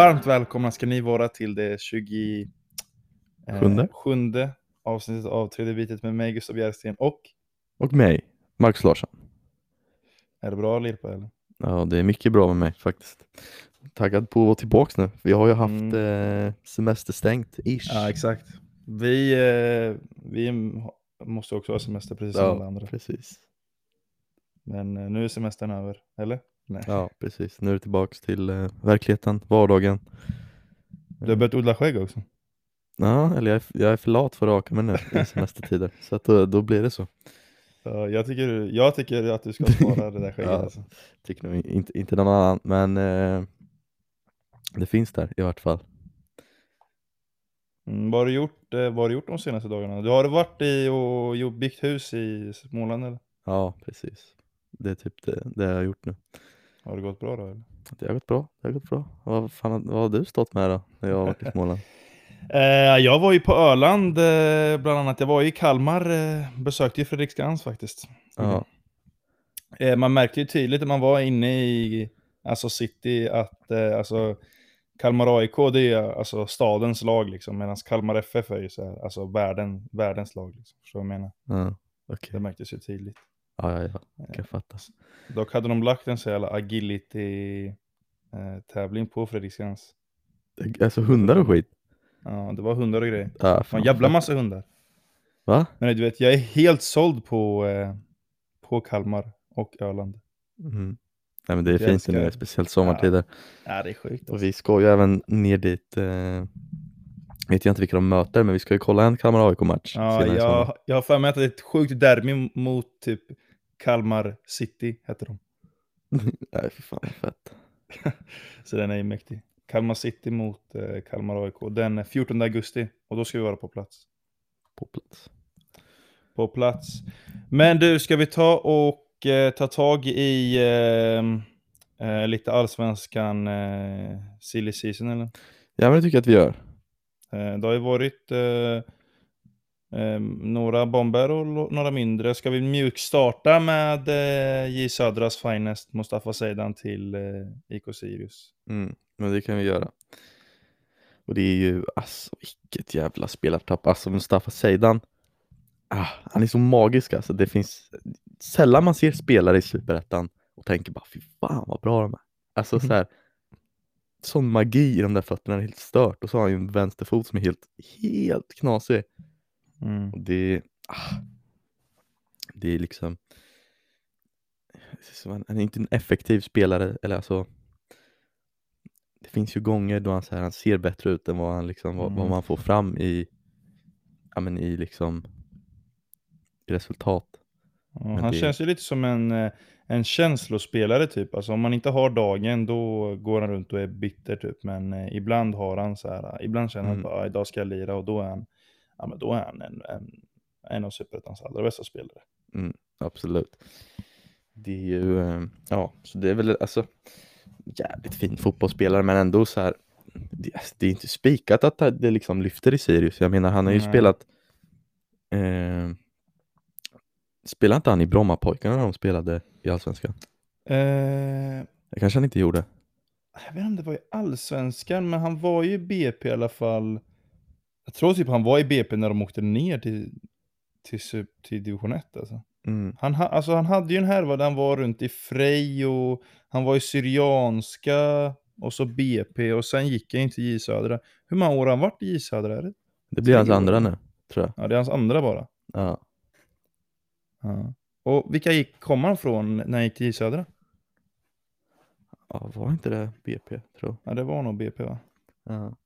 Varmt välkomna ska ni vara till det 20... eh, Sjunde. avsnittet av Tredje bitet med mig, Gustav Järsten. Och, Och mig, Marcus Larsson. är det bra Lirpa eller? Ja, det är mycket bra med mig faktiskt. Taggad på att vara tillbaks nu. Vi har ju haft Mm. eh, semesterstängt, ish. Ja, exakt. Vi, eh, vi måste också ha semester precis som alla andra. precis. Men eh, nu är semestern över, eller? Nej. Ja, precis. Nu är det tillbaks till eh, verkligheten, vardagen. Du har börjat odla skägg också. Ja, eller jag är, jag är för lat för att raka mig nu i semestertider. så att då, då blir det så. Ja, jag, tycker, jag tycker att du ska spara det där skägget. Ja. alltså. Tycker nog inte, inte någon annan, men eh, det finns där i vart fall. Mm, vad, har du gjort, eh, vad har du gjort de senaste dagarna? Du har varit i och gjort, byggt hus i Småland eller? Ja, precis. Det är typ det, det jag har gjort nu. Har det gått bra då eller? Det har gått bra. Det har gått bra. Vad, fan, vad har du stått med då, när jag har varit i Småland? Eh, jag var ju på Öland eh, bland annat. Jag var ju i Kalmar, eh, besökte ju Fredriksskans faktiskt. Ja, Eh, man märkte ju tydligt när man var inne i alltså city att eh, alltså, Kalmar AIK det är alltså stadens lag liksom, medan Kalmar FF är ju så här, alltså världen, världens lag. Liksom, förstår du vad jag menar? ja, okej. Det märktes ju tydligt. Ja, ja, ja, det kan jag fatta. Dock hade de lagt en så jävla agility-tävling på Fredriksskans. Alltså hundar och skit? Ja, det var hundar och grejer. Ja, fan. en jävla massa hundar. Va? Men du vet, jag är helt såld på, eh, på Kalmar och Öland. Mm. Nej men det är Jag fint nu, speciellt sommartider. Ja, det är sjukt Och vi ska ju även ner dit, eh, vet jag inte vilka de möter, men vi ska ju kolla en Kalmar AIK-match Ja, sommar. jag, jag har för mig att det är ett sjukt derby mot typ Kalmar City, heter de. Nej fy fan vad fett. Så den är ju mäktig. Kalmar City mot eh, Kalmar AIK den 14 augusti. Och då ska vi vara på plats. På plats. På plats. Men du, ska vi ta och eh, ta tag i eh, eh, lite allsvenskan eh, silly season eller? Ja men det tycker jag att vi gör. Eh, det har ju varit eh, några bomber och några mindre. Ska vi mjukstarta med eh, J Södras finest Mustafa Zeidan till eh, IK Sirius? Mm, men det kan vi göra. Och det är ju, alltså vilket jävla spelartapp. Alltså Mustafa Zeidan, ah, han är så magisk alltså. Det finns sällan man ser spelare i Superettan och tänker bara fy fan vad bra de är. Alltså Mhm. så här, sån magi i de där fötterna, är helt stört. Och så har han ju en vänsterfot som är helt, helt knasig. Mm. Det, ah, det är liksom, han är inte en effektiv spelare, eller alltså det finns ju gånger då han, så här, han ser bättre ut än vad, han liksom, vad, vad Mm. man får fram i, ja, men i, liksom, resultat. Ja, han det- känns ju lite som en, eh, en känslospelare typ. Alltså om man inte har dagen då går han runt och är bitter typ. Men eh, ibland har han så här, eh, ibland känner han Mm. att bara, "Ah, idag ska jag lira och då är han, ja, men då är han en, en, en av Superettans allra bästa spelare. Absolut. Det är ju, eh, ja, så det är väl alltså jävligt fin fotbollsspelare men ändå så här, det, alltså, det är inte spikat att det liksom lyfter i Sirius. Jag menar han har ju Nej. spelat, eh, spelade inte han i Brommapojkarna när de spelade i Allsvenskan? Eh, Det kanske han inte gjorde. jag vet inte om det var i Allsvenskan, men han var ju i BP i alla fall. Jag tror typ han var i BP när de åkte ner till, till, till division 1 alltså. Mm. Han, ha, alltså han hade ju en härva där han var runt i Frej och han var i Syrianska och så BP och sen gick han in till J Södra. Hur många år har han varit i J Södra? Är det? Det blir hans andra nu, tror jag. Ja, det är hans andra bara. Ja. Ja. Och vilka gick, kom han från när han gick till J Södra? ja, var inte det BP, tror jag. Ja, det var nog BP va? Ja.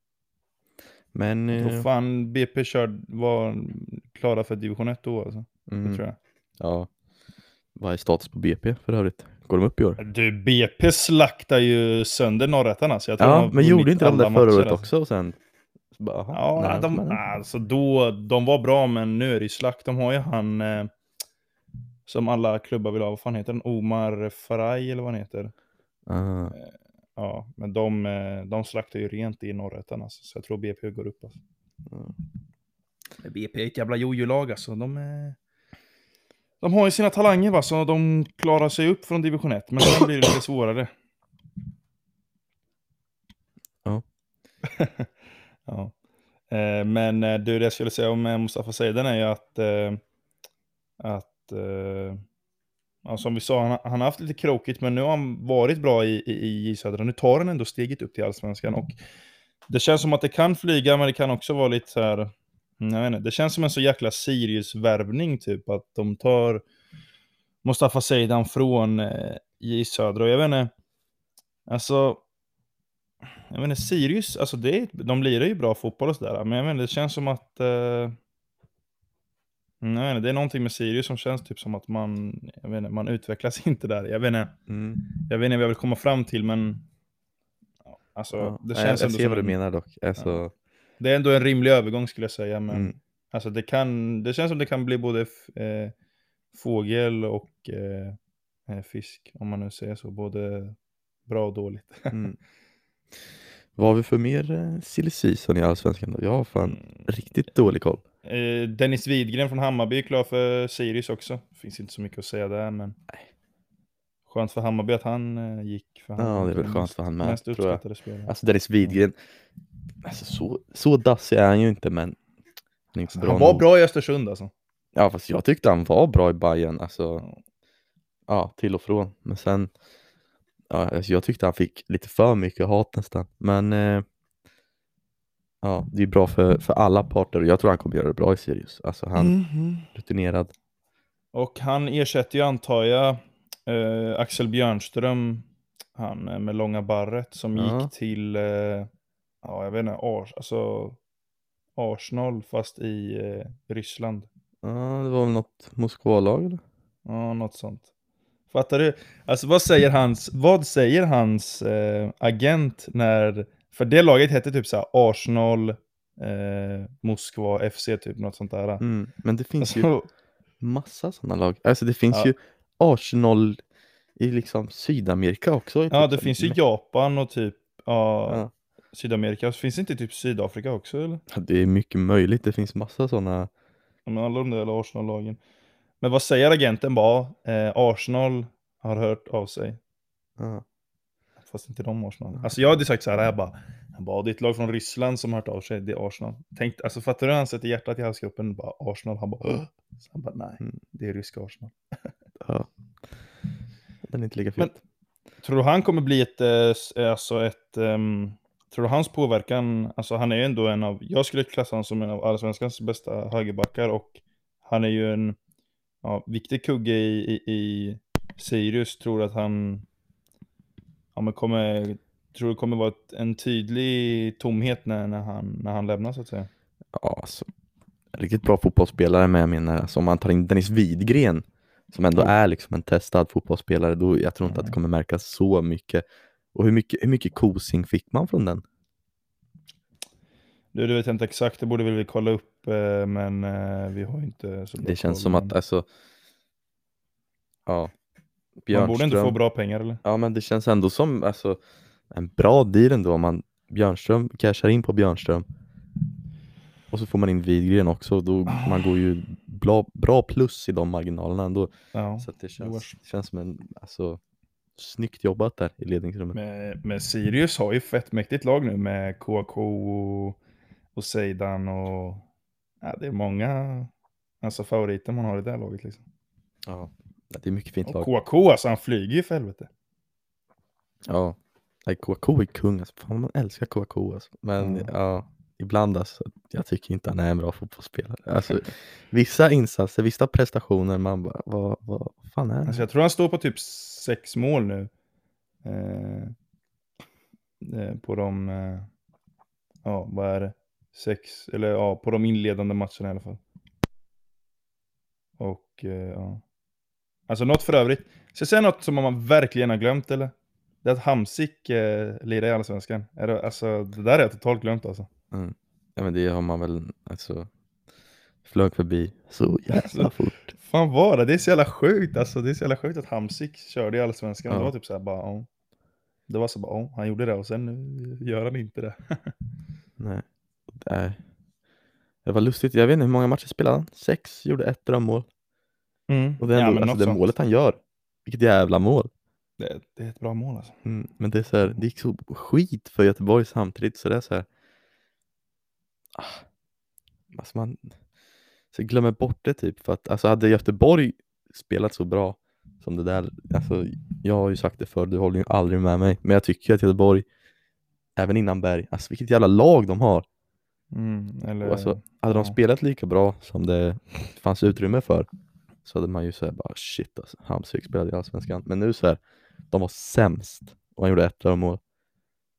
Men, tror eh, fan BP körd, var klara för division 1 då alltså. Det mm, tror jag. ja. Vad är status på BP för övrigt? Går de upp i år? Du, BP slaktar ju sönder norrättan alltså. Jag tror Ja, men gjorde inte de där förra året alltså. också och sen bara, aha, Ja, nej, de, men- alltså då, de var bra, men nu är det ju slakt. De har ju han eh, som alla klubbar vill ha. Vad fan heter han? Omar Faraj eller vad han heter. Ah, Ja, men de, eh, de slaktar ju rent i norrättan alltså. Så jag tror BP går upp alltså. Mm. BP är ett jävla jojo-lag alltså. De, är... de har ju sina talanger va, så de klarar sig upp från division 1. Men sen blir det lite svårare. Ja. ja. Eh, men eh, du, det jag skulle säga om eh, Mustafa Seydan är ju att, eh, att eh, Alltså, ja, som vi sa, han, han har haft lite krokigt, men nu har han varit bra i, i, i Södra. Nu tar han ändå steget upp till Allsvenskan. Och det känns som att det kan flyga, men det kan också vara lite så här, jag vet inte, det känns som en så jäkla Sirius-värvning typ, att de tar Mustafa Seydan från eh, J Södra. Och jag vet inte, alltså, jag vet inte, Sirius, alltså det, de lirar ju bra fotboll och sådär, men jag vet inte, det känns som att eh, jag inte, det är någonting med Sirius som känns typ som att man, jag vet inte, man utvecklas inte där. Jag vet inte, Mm. jag vet inte vad jag vill komma fram till men ja, Alltså, Ja. det Nej, känns jag ändå ser vad du en, menar dock. Alltså, Det är ändå en rimlig övergång skulle jag säga men mm. Alltså det kan, det känns som det kan bli både eh, fågel och eh, eh, fisk om man nu säger så, både bra och dåligt. Mm. Vad har vi för mer eh, silly season i Allsvenskan då? Jag har fan Mm. riktigt dålig koll. Eh, Dennis Widgren från Hammarby är klar för Sirius också. Finns inte så mycket att säga där men Skönt för Hammarby att han eh, gick. För han Ja, det är väl den skönt för han med, Mest tror jag. Alltså Dennis Widgren, alltså, så, så dassig är han ju inte men han inte bra han var nog. bra i Östersund alltså. Ja fast jag tyckte han var bra i Bayern alltså Ja. Ja, till och från. Men sen ja, alltså, Jag tyckte han fick lite för mycket hat nästan Men eh, Ja, det är bra för, för alla parter och jag tror han kommer göra det bra i Sirius Alltså han Mhm. rutinerad Och han ersätter ju antar jag eh, Axel Björnström, han eh, med långa barret som Ja. gick till, eh, ja jag vet inte, Ars, alltså Arsenal fast i eh, Ryssland. Ja, det var väl något Moskvalag eller? Ja, något sånt. Fattar du? Alltså vad säger hans, vad säger hans eh, agent när, för det laget hette typ såhär Arsenal, eh, Moskva, FC typ, något sånt där. Mm, men det finns ju Alltså, massa sådana lag Alltså det finns Ja. ju Arsenal i liksom Sydamerika också ja, typ det så- finns ju Japan och typ, ja, Ja. Sydamerika. Finns det inte typ Sydafrika också eller? Ja, Det är mycket möjligt, det finns massa sådana men alla de där Arsenal-lagen. Men vad säger agenten bara? Eh, Arsenal har hört av sig. ja. Fast inte de Arsenal. Alltså jag hade sagt så här, jag bara, jag bara, det är ett lag från Ryssland som har hört av sig, det är Arsenal. Tänk, alltså fattar du hur han sätter hjärtat i halsgropen? Bara Arsenal, han bara, "Åh." så han bara, nej, Mm. det är ryska Arsenal. ja. Den är inte lika Men- fint Tror du han kommer bli ett, eh, alltså ett, ehm, tror du hans påverkan, alltså han är ju ändå en av, jag skulle klassa honom som en av allsvenskans bästa högerbackar och han är ju en ja, viktig kugge i, i, i Sirius, tror du att han, ja men kommer, tror du det kommer vara ett, en tydlig tomhet när, när, han, när han lämnar så att säga? Ja, alltså, riktigt bra fotbollsspelare men jag menar, alltså, om man tar in Dennis Widgren som ändå är liksom en testad fotbollsspelare, då jag tror inte att det kommer märkas så mycket. Och hur mycket, hur mycket kosing fick man från den? Du, det vet jag inte exakt, det borde vi väl kolla upp, eh, men eh, vi har inte så bra Det känns koll, som men att, alltså, ja, Man borde inte få Björnström- bra pengar eller? Ja, men det känns ändå som alltså, en bra deal ändå om man Björnström cashar in på Björnström och så får man in Widgren också, då man går ju bra, bra plus i de marginalerna ändå. Ja. Så det känns, det känns som en, alltså, snyggt jobbat där i ledningsrummet. Men, men Sirius har ju fett mäktigt lag nu med KK och, och Seidan och ja, det är många alltså, favoriter man har i det här laget liksom. Ja, det är mycket fint Och lag. KK alltså, han flyger ju för helvete. Ja, Nej, KK är kung alltså. Fan, man älskar KK alltså. Men Ja. ja, ibland alltså, jag tycker inte han är en bra fotbollsspelare. Alltså, vissa insatser, vissa prestationer, man bara, vad, vad fan är det? Alltså, jag tror han står på typ sex mål nu. Eh, eh, på de, eh, ja vad är det? Sex, eller ja, på de inledande matcherna i alla fall. Och eh, ja. Alltså något för övrigt. Ska jag säga något som man verkligen har glömt eller? Det är att Hamsik eh, lirar i Allsvenskan. Är det, alltså, det där har jag totalt glömt alltså. Mm. Ja men det har man väl, alltså, flög förbi så jävla Alltså, fort. Fan var det? Det är så jävla sjukt alltså. Det är så jävla sjukt att Hamsik körde i Allsvenskan. Ja. Det var typ såhär bara, ja. Det var så bara, ja, han gjorde det och sen eh, gör han inte det. Nej, är, det var lustigt, jag vet inte hur många matcher spelade han? Sex, gjorde ett drömmål. Mm. Och det är ändå, men alltså det målet han gör, vilket jävla mål. Det, det är ett bra mål alltså. Mm. Men det är så här, det gick så skit för Göteborg samtidigt så det är så här, alltså man så glömmer bort det typ för att alltså hade Göteborg spelat så bra som det där, alltså jag har ju sagt det förr, du håller ju aldrig med mig, men jag tycker att Göteborg, även innan Berg, alltså vilket jävla lag de har. Mm, eller, alltså, hade de ja. spelat lika bra som det fanns utrymme för så hade man ju såhär bara shit alltså, Hamsik spelade i Allsvenskan. Men nu så här, de var sämst och han gjorde ett mål.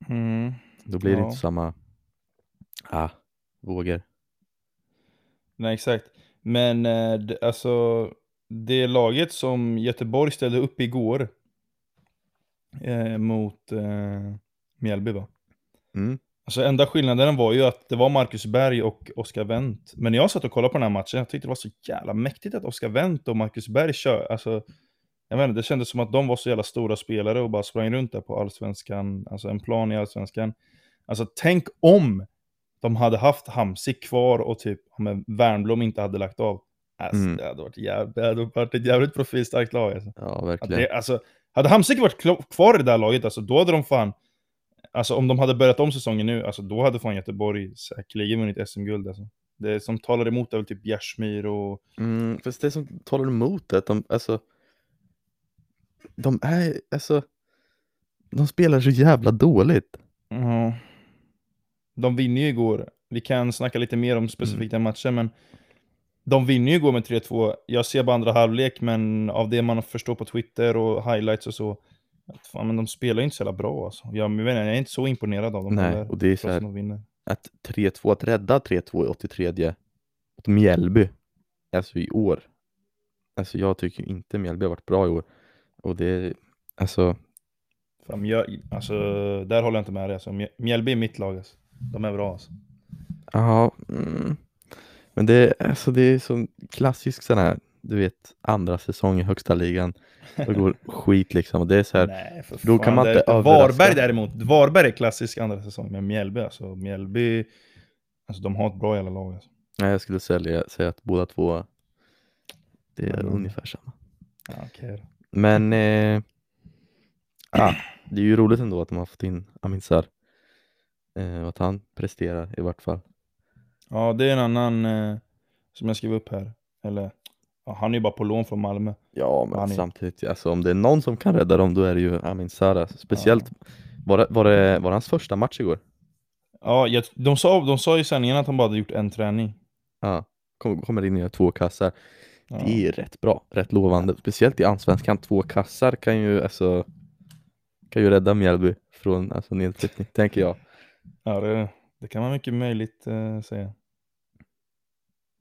mm, Då blir det Ja. inte samma, ah, vågor. nej exakt. Men eh, det, alltså, det laget som Göteborg ställde upp igår eh, mot eh, Mjällby va? Mm. Alltså enda skillnaden var ju att det var Marcus Berg och Oskar Wendt. Men när jag satt och kollade på den här matchen, jag tyckte det var så jävla mäktigt att Oskar Wendt och Marcus Berg kör. Alltså, jag vet inte, det kändes som att de var så jävla stora spelare och bara sprang runt där på allsvenskan, alltså en plan i allsvenskan. Alltså tänk om de hade haft Hamsik kvar och typ om Värnblom inte hade lagt av. Alltså, Mm. det, hade varit jävligt, det hade varit ett jävligt profilstarkt lag. Alltså. Ja, verkligen. det, alltså, hade Hamsik varit kvar i det där laget, alltså, då hade de fan... Alltså om de hade börjat om säsongen nu, alltså, då hade fan Göteborg säkerligen vunnit SM-guld. Alltså. Det som talar emot är väl typ Bjärsmyr och... Mm, fast det som talar emot det, att de, alltså, de är, alltså, de spelar så jävla dåligt. Ja. De vinner ju igår. Vi kan snacka lite mer om specifikt den matchen, men de vinner ju igår med 3-2. Jag ser bara andra halvlek, men av det man förstår på Twitter och highlights och så, att fan, men de spelar ju inte så jävla bra alltså. Jag, menar, jag är inte så imponerad av dem Nej, heller, och det är så här, att de vinner. att 3-2, att rädda 3-2 i 83 åt Mjällby, alltså i år. Alltså jag tycker inte Mjällby har varit bra i år. Och det, alltså, Fan, Mjö, alltså, där håller jag inte med dig. Alltså. Mjällby är mitt lag. Alltså. De är bra. Alltså. ja, mm. men det, alltså, det är så klassisk sån här, du vet, andra säsong i högsta ligan. Det går skit liksom och det är så här, Nej, för då kan man det- inte överraska. Varberg däremot. Varberg är klassisk andra säsong, men Mjällby alltså. Mjällby, alltså de har ett bra jävla lag. Alltså. nej, jag skulle säga, säga att båda två, det är Mm. ungefär samma. Ja, då. Men eh, ah, det är ju roligt ändå att de har fått in Amin Sarr. Eh, och att han presterar i vart fall. Ja, det är en annan eh, som jag skrev upp här. Eller, han är ju bara på lån från Malmö. Ja, men Han är- samtidigt, alltså, om det är någon som kan rädda dem då är det ju Amin. Alltså. Speciellt, var, det, var, det, var det hans första match igår? Ja, jag, de, sa, de sa i sändningen att han bara hade gjort en träning. Ja, kom, kommer in och gör två kassar. Ja. Det är rätt bra, rätt lovande. Speciellt i Allsvenskan, två kassar kan ju alltså kan ju rädda Mjällby från alltså, nedflyttning, tänker jag. Ja, det, det kan man mycket möjligt eh, säga.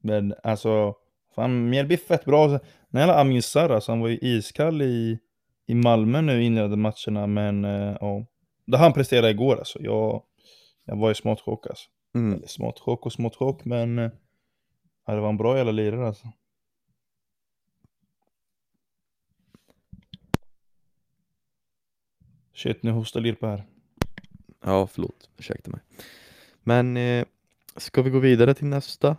Men alltså, fan Mjällby är fett bra. När det gäller Amin Sarr, alltså, han var ju iskall i, i Malmö nu inledande matcherna, men eh, ja. Det han presterade igår alltså. Jag, jag var i smått chock alltså. Mm. Eller smått chock och smått chock, men eh, ja, det var en bra jävla lirare alltså. Shit, nu hostar Lirpa här. Ja, förlåt, ursäkta mig. Men eh, ska vi gå vidare till nästa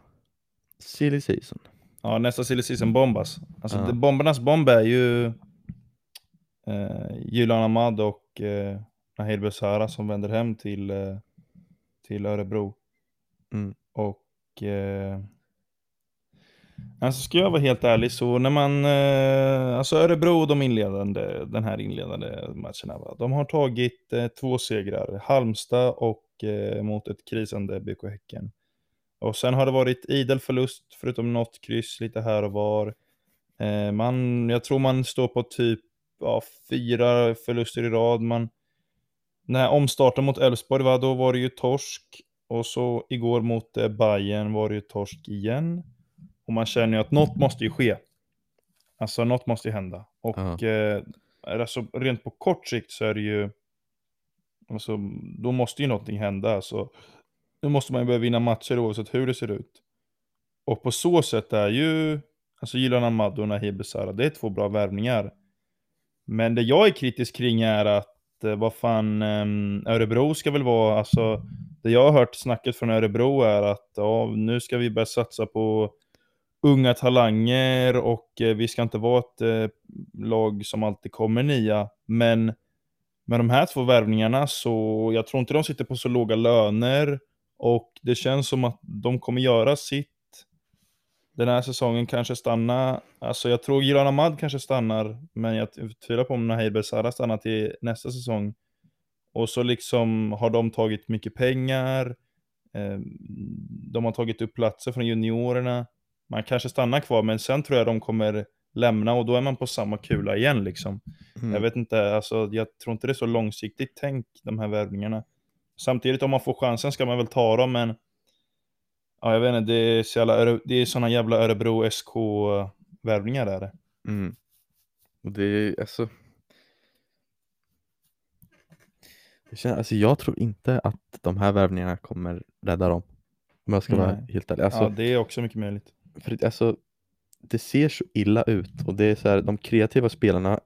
silly season? Ja, nästa silly season bombas. Alltså Ja. det, bombernas bomb är ju eh, Julian Ahmad och eh, Nahir Besara som vänder hem till, eh, till Örebro. Mm. Och eh, alltså ska jag vara helt ärlig så när man, eh, alltså Örebro de inledande, den här inledande matcherna va, de har tagit eh, två segrar, Halmstad och eh, mot ett krisande BK Häcken. Och sen har det varit idel förlust förutom något kryss lite här och var. Eh, man, jag tror man står på typ ja, fyra förluster i rad. Man, den här omstarten mot Elfsborg, va, då var det ju torsk. Och så igår mot eh, Bayern var det ju torsk igen. Och man känner ju att något måste ju ske. Alltså något måste ju hända. Och Ja. eh, alltså, rent på kort sikt så är det ju... Alltså, då måste ju någonting hända. Alltså, då måste man ju börja vinna matcher oavsett hur det ser ut. Och på så sätt är ju, alltså Gilan Ahmad och Nahir Besara, det är två bra värvningar. Men det jag är kritisk kring är att, eh, vad fan, ehm, Örebro ska väl vara, alltså, det jag har hört snacket från Örebro är att, ja, nu ska vi börja satsa på unga talanger och eh, vi ska inte vara ett eh, lag som alltid kommer nia. Men med de här två värvningarna så, jag tror inte de sitter på så låga löner och det känns som att de kommer göra sitt den här säsongen kanske stanna, alltså jag tror Gilan Ahmad kanske stannar, men jag tvivlar på om Nahir Besara stannar till nästa säsong. Och så liksom har de tagit mycket pengar, eh, de har tagit upp platser från juniorerna. Man kanske stannar kvar, men sen tror jag de kommer lämna och då är man på samma kula igen liksom. Mm. Jag vet inte, alltså jag tror inte det är så långsiktigt tänk de här värvningarna. Samtidigt om man får chansen ska man väl ta dem, men ja, jag vet inte, det är, så jävla, det är såna jävla Örebro SK-värvningar där. Mm. Och det är alltså jag, känner, alltså jag tror inte att de här värvningarna kommer rädda dem. Om jag ska Nej. vara helt ärlig. Alltså, ja, det är också mycket möjligt. För alltså, det ser så illa ut och det är så här, de kreativa spelarna,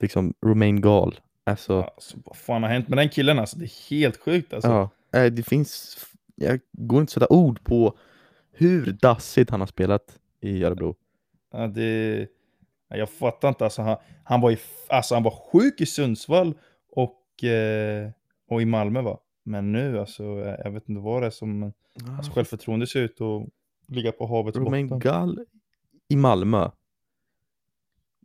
liksom Romain Gall, alltså. alltså vad fan har hänt med den killen alltså? Det är helt sjukt alltså. Ja, det finns jag går inte att sätta ord på hur dassigt han har spelat i Örebro. Ja, det... Jag fattar inte, alltså han, han, var, i, alltså han var sjuk i Sundsvall och, eh, och i Malmö va. Men nu alltså, jag vet inte vad det är som, ah. alltså självförtroende ser ut att ligga på havets Romain botten. Gall i Malmö,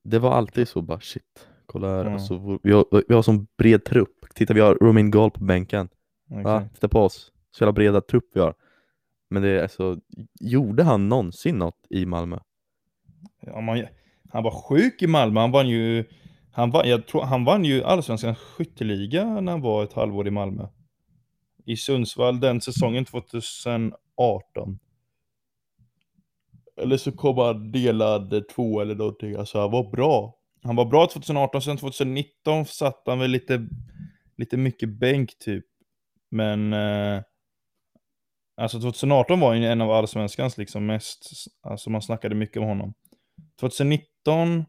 det var alltid så bara shit, kolla här, mm. alltså, vi, har, vi har sån bred trupp. Titta vi har Romain Gall på bänken. Okay. Va? Titta på oss så jävla breda trupp vi har. Men det är alltså, gjorde han någonsin något i Malmö? Ja, man, han var sjuk i Malmö, han vann ju, han, var, jag tror, han vann ju allsvenskans skytteliga när han var ett halvår i Malmö. I Sundsvall den säsongen 2018. Eller så kom han delad två eller någonting, alltså han var bra. Han var bra 2018, sen 2019 satt han väl lite, lite mycket bänk typ. Men eh, Alltså 2018 var ju en av allsvenskans liksom mest, alltså man snackade mycket om honom. 2019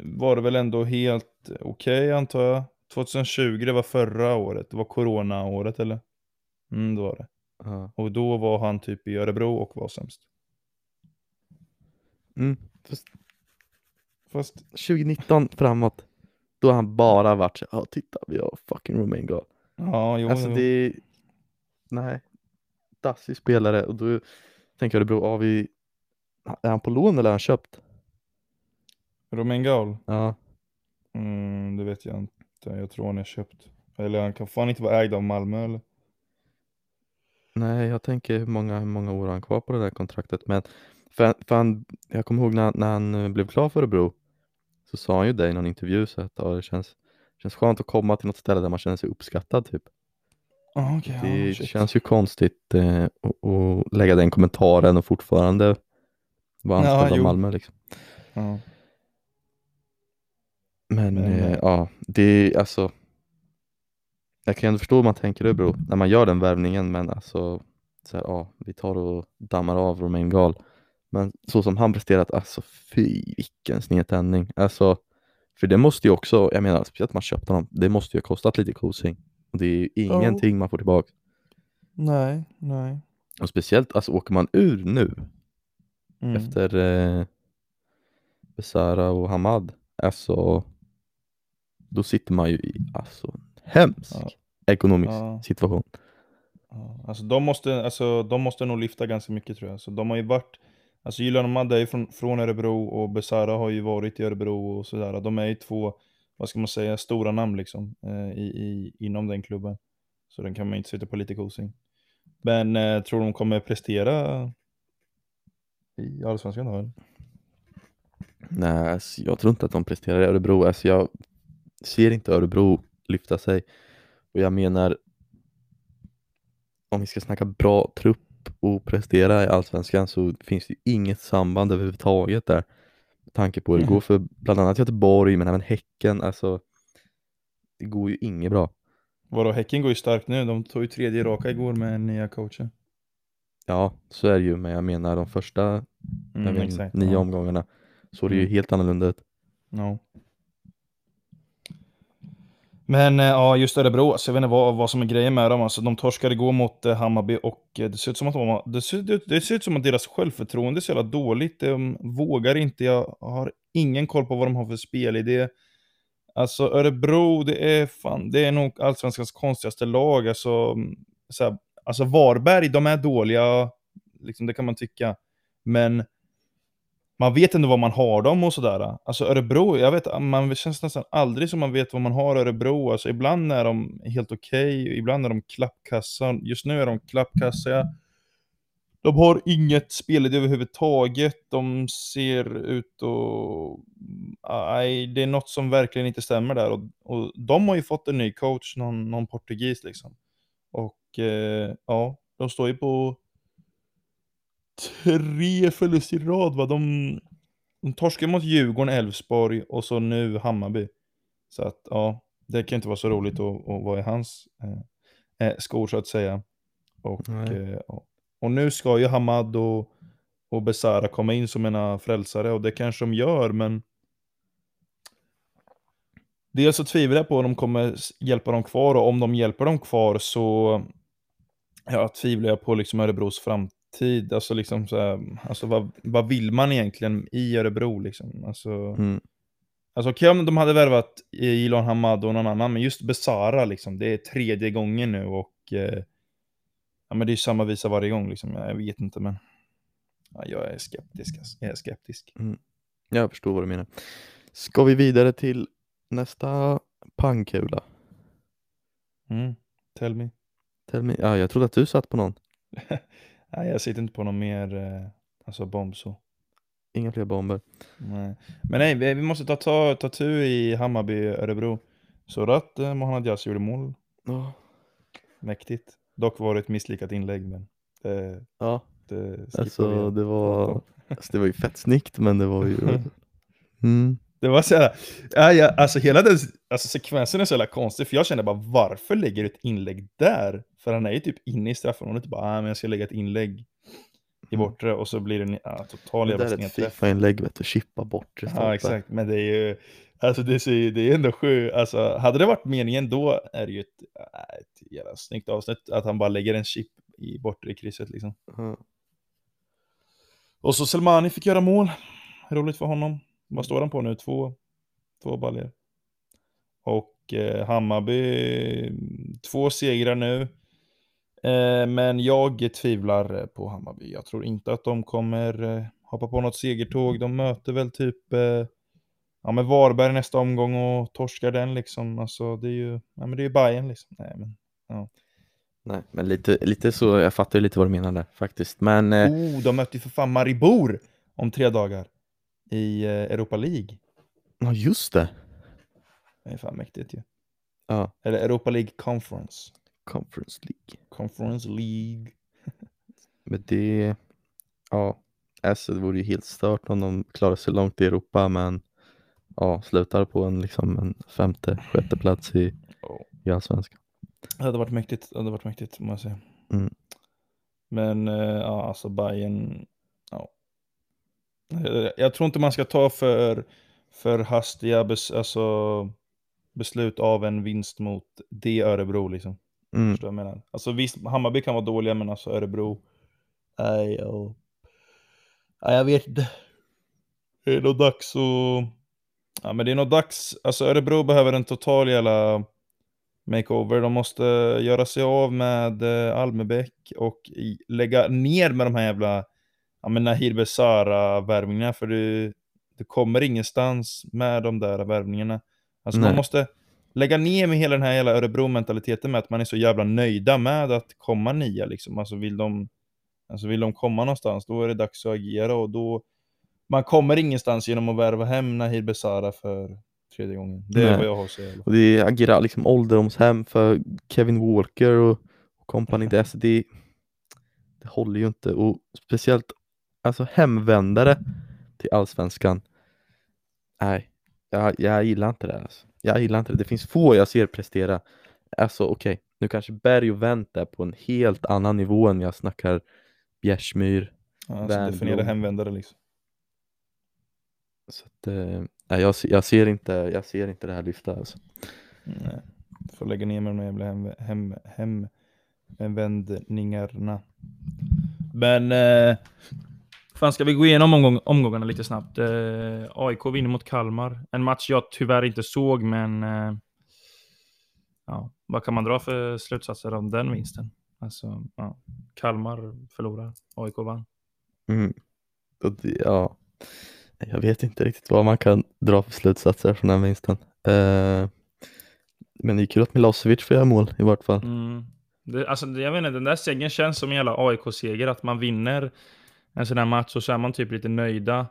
var det väl ändå helt okej okay, antar jag. 2020 det var förra året, det var corona-året eller? Mm det var det. Uh. Och då var han typ i Örebro och var sämst. Mm, fast, fast 2019 framåt, då har han bara varit så ja titta vi har fucking Romain Gall. Ja, jo, alltså jo. det, nej, dassig spelare och då tänker jag det beror av i, är han på lån eller är han köpt? Romain Gaul? Ja. Mm, det vet jag inte. Jag tror han är köpt. Eller han kan fan inte vara ägd av Malmö eller? Nej, jag tänker hur många, hur många år har han kvar på det där kontraktet. Men för, för han, jag kommer ihåg när, när han eh, blev klar för Örebro så sa han ju det i någon intervju så att ja, det känns, känns skönt att komma till något ställe där man känner sig uppskattad typ. Oh, okay, det oh, känns ju konstigt eh, att lägga den kommentaren och fortfarande vara anställd ja, av Malmö. Liksom. Ja. Men, Men eh, ja, det är alltså jag kan ändå förstå hur man tänker det bro, när man gör den värvningen men alltså så här, ja, vi tar och dammar av Romain Gal. Men så som han presterat, alltså fy vilken snedtändning. Alltså, för det måste ju också, jag menar speciellt man köpte honom, det måste ju ha kostat lite kosing. Och det är ju ingenting oh. man får tillbaka. Nej, nej. Och speciellt, alltså åker man ur nu mm. efter eh, Besara och Hamad, alltså då sitter man ju i alltså, hemsk ja. ekonomisk ja. situation. Ja. Alltså, de måste, alltså de måste nog lyfta ganska mycket tror jag. Så de har ju varit, alltså Jylian och Madde är ju från, från Örebro och Besara har ju varit i Örebro och sådär. De är ju två vad ska man säga, stora namn liksom eh, i, i, inom den klubben. Så den kan man inte sitta på lite kosing. Men eh, tror de kommer prestera i Allsvenskan då? Nej, alltså, jag tror inte att de presterar i Örebro. Alltså, jag ser inte Örebro lyfta sig. Och jag menar, om vi ska snacka bra trupp och prestera i Allsvenskan så finns det inget samband överhuvudtaget där tanke på hur det går för bland annat Göteborg men även Häcken. Alltså, det går ju inget bra. Vadå, Häcken går ju starkt nu. De tog ju tredje raka igår med nya coacher. Ja, så är det ju, men jag menar de första mm, vet, nio ja. omgångarna såg det ju mm. helt annorlunda ut. No. Men eh, ja, just Örebro, så jag vet inte vad, vad som är grejen med dem. Alltså, de torskade igår mot eh, Hammarby och eh, det ser ut som att de, det ser, det, det ser ut som att deras självförtroende är så jävla dåligt. De vågar inte, jag har ingen koll på vad de har för spelidé. Alltså Örebro, det är fan, det är nog allsvenskans konstigaste lag. Alltså, mm, så här, alltså Varberg, de är dåliga, liksom, det kan man tycka. Men man vet ändå vad man har dem och sådär. Alltså Örebro, jag vet, man känns nästan aldrig som man vet vad man har Örebro. Alltså ibland är de helt okej, okay, ibland är de klappkassa. Just nu är de klappkassa. De har inget spelidé överhuvudtaget. De ser ut och... Nej, det är något som verkligen inte stämmer där. Och, och de har ju fått en ny coach, någon, någon portugis liksom. Och eh, ja, de står ju på tre förluster i rad va. De, de torskade mot Djurgården, Elfsborg och så nu Hammarby. Så att ja, det kan inte vara så roligt att, att vara i hans eh, eh skor så att säga. Och, eh, och nu ska ju Hamad och, och Besara komma in som ena frälsare och det kanske de gör men Dels så tvivlar jag på om de kommer hjälpa dem kvar och om de hjälper dem kvar så ja, tvivlar jag på liksom Örebros framtid. Alltså, liksom så här, alltså vad, vad vill man egentligen i Örebro? Liksom? Alltså, mm. alltså okej okay, om de hade värvat Ilon Hamad och någon annan, men just Besara, liksom, det är tredje gången nu och eh, ja, men det är samma visa varje gång. Liksom. Jag vet inte, men ja, jag är skeptisk. Alltså. Jag är skeptisk. Mm. Jag förstår vad du menar. Ska vi vidare till nästa pangkula? Mm. Tell me. Tell me. Ja, jag trodde att du satt på någon. nej, jag sitter inte på någon mer eh, alltså bomb så. Inga fler bomber. Nej. Men nej, vi måste ta, ta, ta tur i Hammarby, Örebro. Så att eh, Mohamed Yas gjorde mål. Oh. Mäktigt. Dock var det ett misslyckat inlägg, men det, ja. det alltså, det var, alltså, det var ju fett snyggt, men det var ju... Mm. Det var så här, ja, ja, alltså hela den alltså sekvensen är så jävla konstig, för jag kände bara varför lägger du ett inlägg där? För han är ju typ inne i straffområdet, typ bara ah, men jag ska lägga ett inlägg i mm. bortre och så blir det en ja, total jävla snedträff. Det är ett Fifa-inlägg vet du, chippa bort Ja exakt, men det är ju, alltså det är, det är ändå sju, alltså hade det varit meningen då är det ju ett, äh, ett jävla snyggt avsnitt att han bara lägger en chip i bortre krysset liksom. Mm. Och så Selmani fick göra mål, roligt för honom. Vad står han på nu? Två, två baljer. Och eh, Hammarby, två segrar nu. Eh, men jag tvivlar på Hammarby. Jag tror inte att de kommer eh, hoppa på något segertåg. De möter väl typ eh, ja, men Varberg nästa omgång och torskar den liksom. Alltså det är ju, ja, men det är Bayern liksom. Nej, men, ja. Nej, men lite, lite så, jag fattar lite vad du menar där faktiskt. Men... Eh... Oh, de möter ju för fan Maribor om tre dagar i eh, Europa League. Ja, just det. Det är fan mäktigt ju. Ja. Eller Europa League Conference. Conference League. Conference League. Men det, ja, alltså det vore ju helt stört om de klarar sig långt i Europa men ja, slutar på en, liksom en femte, sjätte plats i, oh. i Allsvenskan. Det hade varit mäktigt, det hade varit mäktigt må jag säga. Mm. Men eh, ja, alltså Bayern ja. Jag tror inte man ska ta för, för hastiga bes, alltså, beslut av en vinst mot det Örebro liksom. Mm. Förstår jag menar? Alltså visst, Hammarby kan vara dåliga, men alltså Örebro, nej, och... nej jag vet inte. Det är nog dags att... Ja men det är nog dags, alltså Örebro behöver en total jävla makeover. De måste göra sig av med eh, Almebäck och lägga ner med de här jävla ja, men Nahir Besara-värvningarna, för du, du kommer ingenstans med de där värvningarna. Alltså Nej. man måste lägga ner med hela den här jävla Örebro-mentaliteten med att man är så jävla nöjda med att komma nia liksom. Alltså vill de, alltså vill de komma någonstans, då är det dags att agera och då man kommer ingenstans genom att värva hem Nahir Besara för tredje gången. Det är Nej. vad jag har att säga. Och det agerar liksom ålderdomshem för Kevin Walker och, och kompani. Det, det, det håller ju inte och speciellt alltså hemvändare till allsvenskan. Nej, jag, jag gillar inte det. Alltså. Jag gillar inte det. Det finns få jag ser prestera. Alltså okej, okay. nu kanske Berg och Wendt är på en helt annan nivå än jag snackar Bjärsmyr. Ja, alltså definiera hemvändare liksom. Så att, eh, nej, jag, jag, ser inte, jag ser inte det här lyfta alltså. Nej, får lägga ner med de jävla hem, hem, hem, hemvändningarna. Men eh, Fan, ska vi gå igenom omgång, omgångarna lite snabbt? Eh, AIK vinner mot Kalmar. En match jag tyvärr inte såg, men... Eh, ja, vad kan man dra för slutsatser av den vinsten? Alltså, ja. Kalmar förlorar, AIK vann. Mm. Ja, jag vet inte riktigt vad man kan dra för slutsatser från den vinsten. Eh, men det är kul att Milosevic får göra mål i vart fall. Mm. Det, alltså, jag vet inte, den där segern känns som en jävla AIK-seger, att man vinner en sån här match och så är man typ lite nöjda.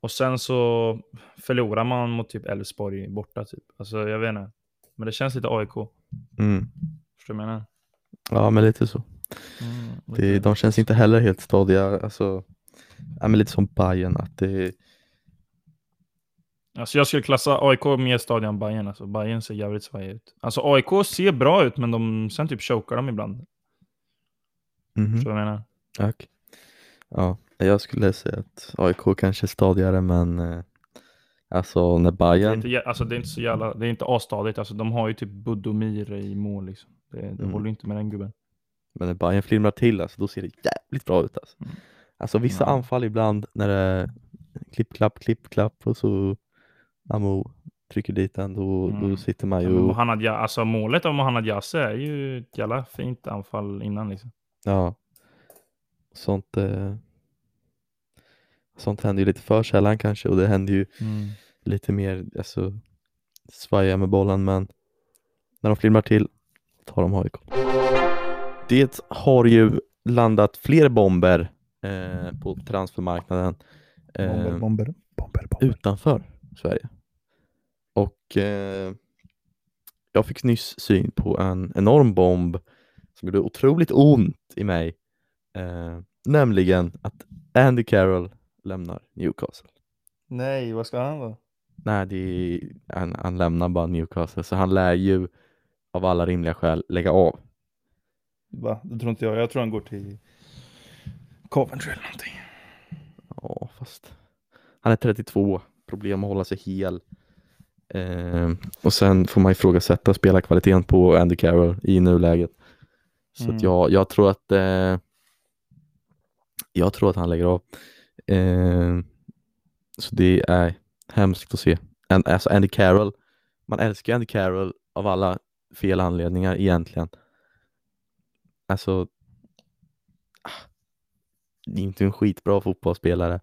Och sen så förlorar man mot typ Elfsborg borta typ. Alltså jag vet inte. Men det känns lite AIK. Mm. Förstår du vad jag menar? Ja, men lite så. Mm, Det, lite. de känns inte heller helt stadiga. Alltså, ja, men lite som Bayern att det, Alltså jag skulle klassa AIK mer stadig än Bayern. Alltså Bayern ser jävligt svajig ut. Alltså AIK ser bra ut, men de, sen typ chokar de ibland. Förstår du vad jag menar? Tack. Ja, jag skulle säga att AIK kanske är stadigare men eh, alltså när Det är, Bayern inte, alltså, det är inte så jävla, det är inte asstadigt. Alltså de har ju typ Budomir i mål liksom. Det, det Mm. håller ju inte med den gubben. Men när Bayern flimrar till alltså, då ser det jävligt bra ut alltså. Mm. Alltså vissa Ja. anfall ibland när det är klipp, klapp, klipp, klapp och så Amo trycker dit den, då, Mm. då sitter man Ja, ju och, Mohanad, Ja- alltså målet av Mohanad Yasse är ju ett jävla fint anfall innan liksom. ja, sånt eh, sånt händer ju lite för sällan kanske och det händer ju lite mer, alltså svaja med bollen men när de flimrar till tar de AIK. Det har ju landat fler bomber eh, på transfermarknaden eh, bomber, bomber, bomber. utanför Sverige. Och eh, jag fick nyss syn på en enorm bomb som gjorde otroligt ont i mig. Eh, nämligen att Andy Carroll lämnar Newcastle. Nej, vad ska han då? Nej, det är, han, han lämnar bara Newcastle så han lär ju av alla rimliga skäl lägga av. Va? Det tror inte jag. Jag tror han går till Coventry eller någonting. Ja, fast han är 32, problem att hålla sig hel. Eh, och sen får man ifrågasätta spelarkvaliteten på Andy Carroll i nuläget. Så Mm. jag, jag tror att eh, jag tror att han lägger av. Eh, så det är hemskt att se. En, alltså Andy Carroll, man älskar Andy Carroll av alla fel anledningar egentligen. Alltså, ah, det är inte en skitbra fotbollsspelare.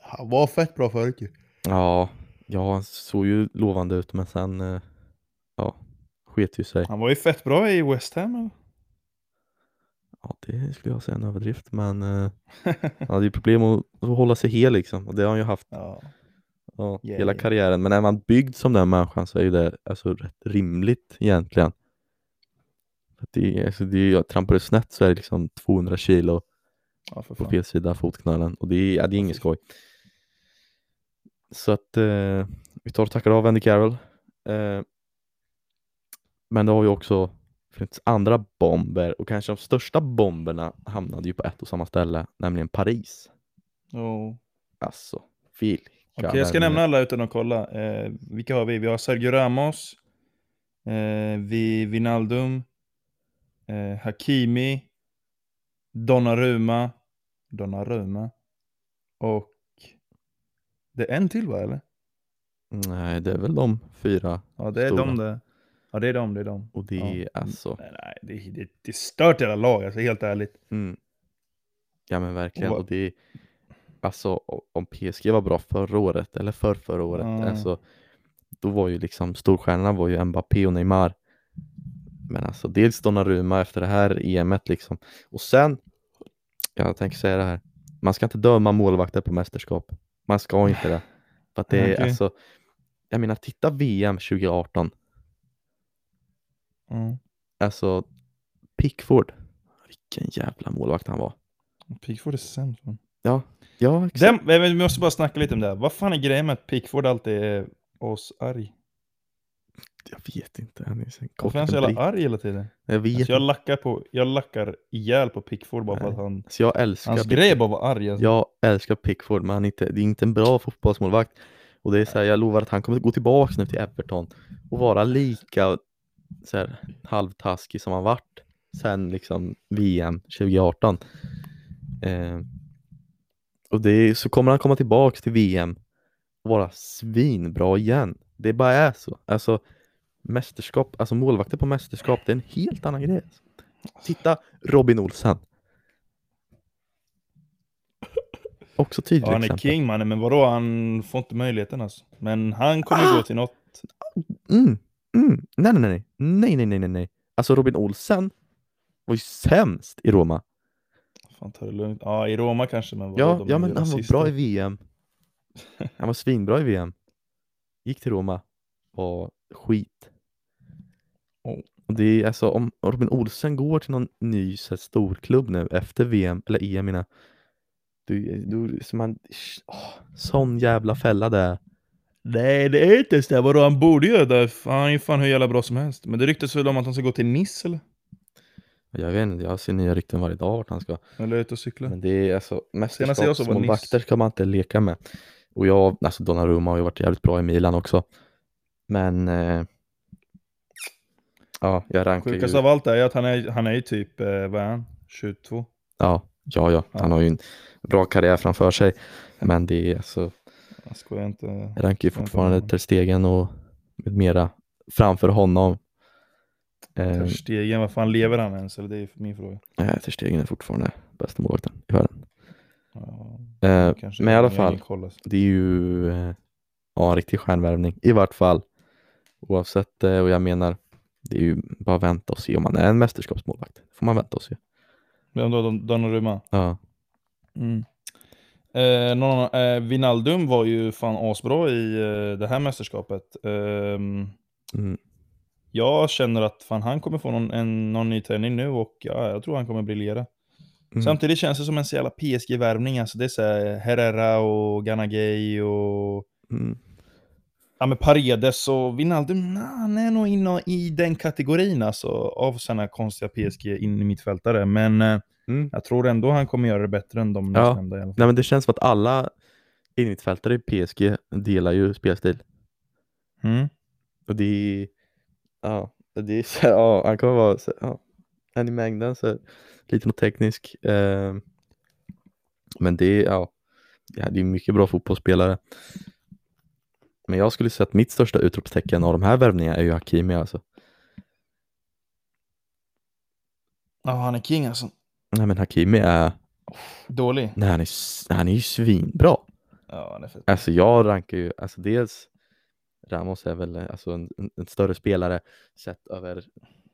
Han var fett bra förut ju. Ja, ja, han såg ju lovande ut men sen, eh, ja, sket ju sig. Han var ju fett bra i West Ham eller? Det skulle jag säga en överdrift, men eh, han hade ju problem att, att hålla sig hel liksom och det har han ju haft ja. ja, Ja, hela ja. karriären. Men är man byggd som den människan så är ju det alltså rätt rimligt egentligen. Att det, är- alltså det, är- jag trampar det snett så är det liksom 200 kilo ja, på fel sida fotknölen och det är, ja, det är inget skoj. Så att eh, vi tar och tackar av Andy Carroll. Eh, men det har ju också funnits andra bomber och kanske de största bomberna hamnade ju på ett och samma ställe, nämligen Paris. Oh. Alltså, vilka Okej, jag ska nämna alla utan att kolla. Eh, vilka har vi? Vi har Sergio Ramos, eh, vi, Vinaldum, eh, Hakimi, Donnarumma, Donnarumma och det är en till va eller? Nej, det är väl de fyra Ja det är Stora. de det. Ja det är de, det är de. och det Ja. är alltså, Nej, nej det, det, det är stört jävla lag alltså, helt ärligt. mm, ja men verkligen Och och det är alltså om PSG var bra förra året eller för förra året, Ja. alltså då var ju liksom storstjärnorna var ju Mbappé och Neymar. Men alltså dels Donnarumma efter det här EMet liksom och sen, jag tänker säga det här, man ska inte döma målvakter på mästerskap. Man ska inte det. För att det är Okej. alltså, jag menar titta VM 2018, Mm. alltså Pickford, vilken jävla målvakt han var. Pickford är sämst man. Ja, ja exakt. Den, men vi måste bara snacka lite om det här. Vad fan är grejen med att Pickford alltid är oss arg? Jag vet inte. Han är så Varför är han så jävla arg hela tiden? Jag vet Alltså jag, lackar på, jag lackar ihjäl på Pickford bara för Nej. att han... Så jag älskar Hans Pickford. grej är bara att vara arg alltså. Jag älskar Pickford, men han är inte, det är inte en bra fotbollsmålvakt. Och det är så här, jag lovar att han kommer gå tillbaka nu till Everton och vara lika så här, halvtaskig som han varit sen liksom VM 2018. Eh, och det är, så kommer han komma tillbaks till VM och vara svinbra igen. Det bara är så. Alltså mästerskap, alltså målvakter på mästerskap, det är en helt annan grej. Titta, Robin Olsen. Också tydligt Ja, han är exempel. king mannen, men vadå? Han får inte möjligheten alltså. Men han kommer Ah! gå till något. Mm, mm. Nej, nej, nej, nej, nej, nej, nej, nej. Alltså Robin Olsen var ju sämst i Roma. Fan, ta det lugnt. Ja, i Roma kanske, men? Ja, ja men han var bra i VM. Han var svinbra i VM. Gick till Roma. Var skit. Oh. Och det är alltså om Robin Olsen går till någon ny så här, storklubb nu efter VM, eller EM jag. du, du, som man, åh, sån jävla fälla det är. Nej, det är inte så. Vadå, han borde göra det. Han är ju fan hur jävla bra som helst. Men det ryktas väl om att han ska gå till Nice eller? Jag vet inte, jag ser nya rykten varje dag vart han ska. Eller ut och cykla. Men det är alltså mästerskapsmålvakter ska man inte leka med. Och jag, alltså Donnarumma har ju varit jävligt bra i Milan också. Men eh, ja, jag rankar Sjukast ju, av allt är att han är, han är ju typ, eh, vad är han? 22? ja, ja, ja, han Ja. har ju en bra karriär framför sig. Men det är alltså, Jag skojar inte. jag rankar ju fortfarande. Ter Stegen och med mera framför honom. Ter Stegen, vad fan lever han ens? Eller det är min fråga. nej, Ter Stegen är fortfarande bästa målvakten i världen. Ja, kanske men i alla fall, det är ju eh, ja, en riktig stjärnvärvning i vart fall. Oavsett, eh, och jag menar, det är ju bara att vänta och se om man är en mästerskapsmålvakt. får man vänta och se. Vem då? Don- Donnarumma? Ja, Mm. Eh, någon, eh, Wijnaldum var ju fan asbra i eh, det här mästerskapet. Ehm, mm. jag känner att fan, han kommer få någon, en, någon ny träning nu och ja, jag tror han kommer briljera. Mm. Samtidigt känns det som en så jävla PSG-värvning. Alltså det är så här Herrera och Ganagay och Mm. ja, men Paredes och Wijnaldum. nah, Han är nog inne i den kategorin alltså, av sådana konstiga PSG in i mittfältare. Men eh, Mm. jag tror ändå han kommer göra det bättre än de Ja. nyssnämnda i alla fall. Nej men det känns som att alla innermittfältare i PSG delar ju spelstil. Mm. Och det är, ja, det är så, ja, han kommer vara så, ja, en i mängden, så liten och teknisk. Eh, men det är, ja, ja, det är mycket bra fotbollsspelare. Men jag skulle säga att mitt största utropstecken av de här värvningarna är ju Hakimi alltså. Ja, han är king alltså. Nej men Hakimi är, Dålig. nej han är, han är ju svinbra. Ja, han är. Alltså jag rankar ju, alltså dels Ramos är väl alltså en, en, större spelare sett över,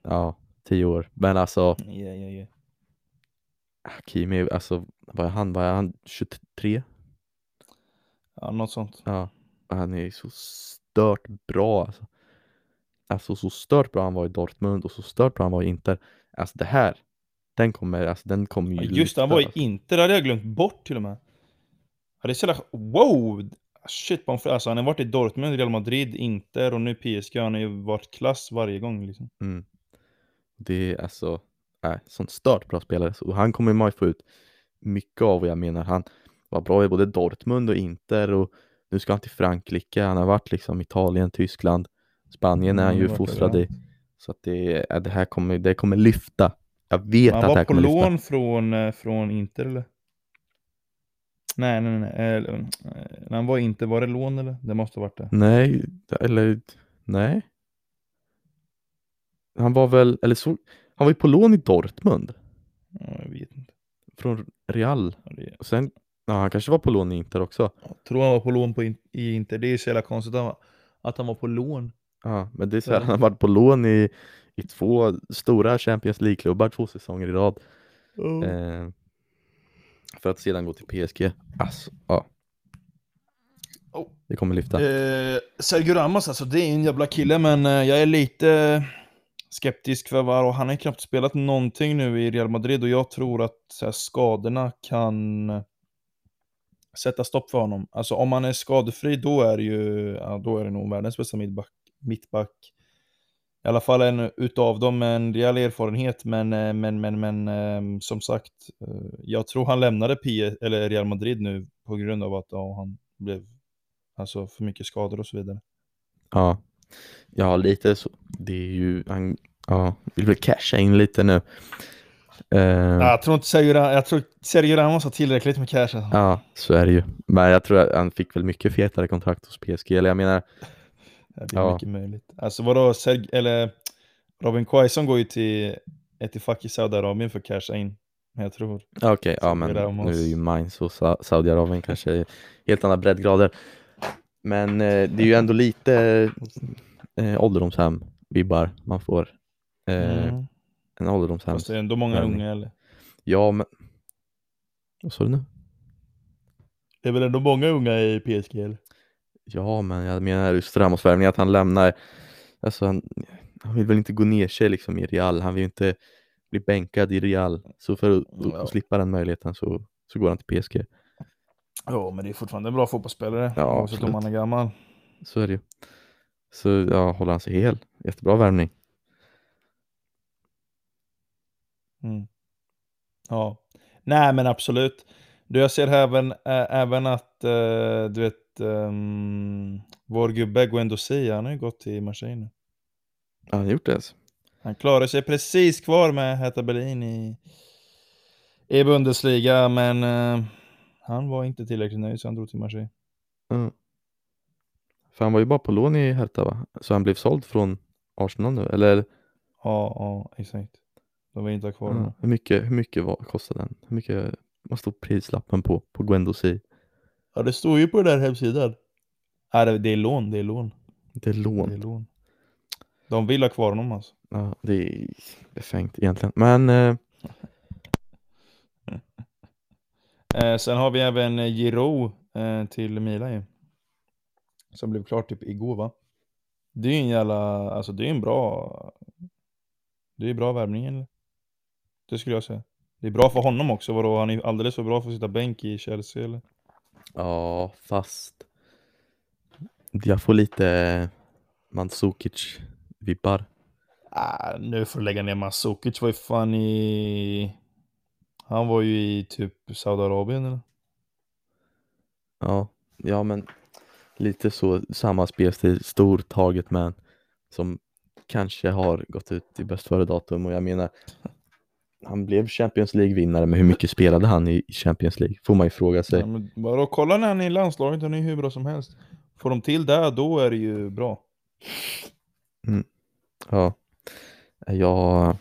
ja, tio år. Men alltså Ja, ja, ja. Hakimi, alltså vad är han, vad är han, 23? Ja, något sånt. Ja, han är så stört bra alltså. Alltså så stört bra han var i Dortmund och så stört bra han var i Inter. Alltså det här, den kommer, alltså den kommer ju Ja, just det, han var i alltså. Inter, det hade jag glömt bort till och med. Ja, det är så jävla... Wow! Shit, alltså, han har varit i Dortmund, Real Madrid, Inter och nu PSG. Han har ju varit klass varje gång liksom. Mm. Det är alltså, äh, sånt stört bra spelare. Så han kommer man ju få ut mycket av och jag menar han var bra i både Dortmund och Inter och nu ska han till Frankrike. Han har varit liksom Italien, Tyskland, Spanien är Mm, han ju det verkar fostrad i. Så att det, äh, det här kommer, det kommer lyfta. Jag vet Han att det här var på kommer lyfta. lån från, eh, från Inter eller? Nej, nej, nej. eh, eh, han var i Inter, var det lån eller? Det måste ha varit det. Nej, eller nej. Han var väl, eller så, han var ju på lån i Dortmund Ja, jag vet inte. från Real. Ja, det- Och sen, ja han kanske var på lån i Inter också. Jag tror han var på lån på in, i Inter. Det är så jävla konstigt att han var, att han var på lån. Ja, men det är så här, han har varit på lån i, i två stora Champions League-klubbar två säsonger i rad. Eh, för att sedan gå till PSG. Alltså, ja. Oh. Det kommer lyfta. Eh, Sergio Ramos alltså, det är en jävla kille, men eh, jag är lite skeptisk för vad och han har knappt spelat någonting nu i Real Madrid och jag tror att här, skadorna kan sätta stopp för honom. Alltså om han är skadefri då är det ju, ja, då är det nog världens bästa mittback. mittback. I alla fall en utav dem med en rejäl erfarenhet, men, eh, men, men, men eh, som sagt, eh, jag tror han lämnade P eller Real Madrid nu på grund av att ja, han blev alltså för mycket skador och så vidare. Ja. ja, lite så. Det är ju, han ja, vill väl casha in lite nu. Ja, jag tror inte Sergio, jag tror Sergio Ramos har tillräckligt med cash. Alltså. Ja, så är det ju. Men jag tror att han fick väl mycket fetare kontrakt hos PSG. Eller jag menar, Ja, det är Ja. mycket möjligt. Alltså vadå, Serg eller Robin Quaison går ju till ett i Saudiarabien för att casha in. Men jag tror. Okej, Så ja men nu är ju Mainz och Sa- Saudiarabien kanske helt andra breddgrader. Men eh, det är ju ändå lite eh, ålderdomshem-vibbar man får. Eh, Mm. En ålderdomshem. Fast det är ändå många värvning. unga eller? Ja, men... Vad sa du nu? Det är väl ändå många unga i PSG eller? Ja, men jag menar just Ramos-värvningen, att han lämnar, alltså han, han vill väl inte gå ner sig liksom i Real, han vill ju inte bli bänkad i Real, så för att, Ja. slippa den möjligheten så, så går han till PSG. Ja, men det är fortfarande en bra fotbollsspelare. Ja, oavsett om han är gammal. Så är det ju. Så ja, håller han sig hel, jättebra värvning. Mm. Ja. Nej, men absolut. Du, jag ser även, ä, även att, eh, du vet, um, vår gubbe Guendo Sia, han har ju gått till Marseille nu. Ja, han har gjort det alltså. Han klarar sig precis kvar med Hertha Berlin i, i Bundesliga, men eh, han var inte tillräckligt nöjd så han drog till Marseille. Ja. För han var ju bara på lån i Hertha va? Så han blev såld från Arsenal nu, eller Ja, ja, exakt. De vill inte ha kvar honom. hur mycket, hur mycket var, kostade den? Hur mycket, vad stod prislappen på, på Guendouzi? Ja, det står ju på den där hemsidan. Ja, det, det är lån, det är lån. Det är Det är lån. lån. De vill ha kvar honom alltså. Ja, det är befängt egentligen. Men eh, Eh, sen har vi även eh, Giroud eh, till Milan ju. Som blev klart typ igår va? Det är ju en jävla, alltså det är en bra, det är bra värvning eller? Det skulle jag säga. Det är bra för honom också, vadå? Han är alldeles för bra för att sitta bänk i Chelsea eller? ja, fast jag får lite Mandzukic-vibbar. Ah, nu får du lägga ner Masukic, var ju fan i... Han var ju i typ Saudiarabien eller? Ja, ja, men lite så samma spelstil, stor target man som kanske har gått ut i bäst före datum och jag menar han blev Champions League-vinnare men hur mycket spelade han i Champions League? Får man ju fråga sig. Ja, men kolla när han är i landslaget, han är ju hur bra som helst. Får de till det, då är det ju bra. Ja, jag